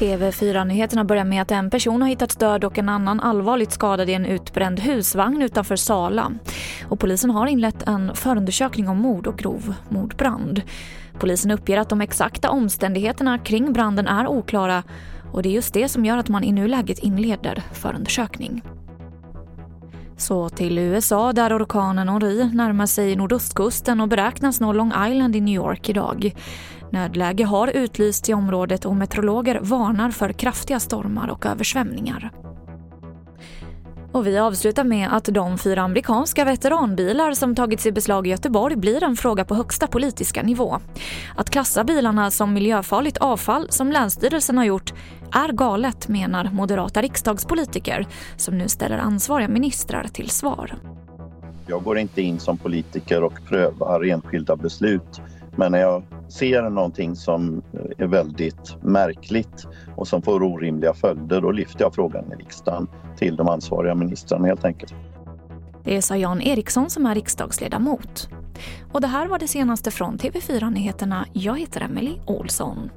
TV4-nyheterna börjar med att en person har hittats död och en annan allvarligt skadad i en utbränd husvagn utanför Sala. Och polisen har inlett en förundersökning om mord och grov mordbrand. Polisen uppger att de exakta omständigheterna kring branden är oklara och det är just det som gör att man i nuläget inleder förundersökning. Så till USA där orkanen Henri närmar sig nordostkusten och beräknas nå Long Island i New York idag. Nödläge har utlysts i området och meteorologer varnar för kraftiga stormar och översvämningar. Och vi avslutar med att de fyra amerikanska veteranbilar som tagits i beslag i Göteborg blir en fråga på högsta politiska nivå. Att klassa bilarna som miljöfarligt avfall, som Länsstyrelsen har gjort, är galet menar moderata riksdagspolitiker som nu ställer ansvariga ministrar till svar. Jag går inte in som politiker och prövar enskilda beslut men när jag ser någonting som är väldigt märkligt och som får orimliga följder, då lyfter jag frågan i riksdagen till de ansvariga ministrarna helt enkelt. Det sa Jan Eriksson som är riksdagsledamot. Och det här var det senaste från TV4 Nyheterna. Jag heter Emily Olsson.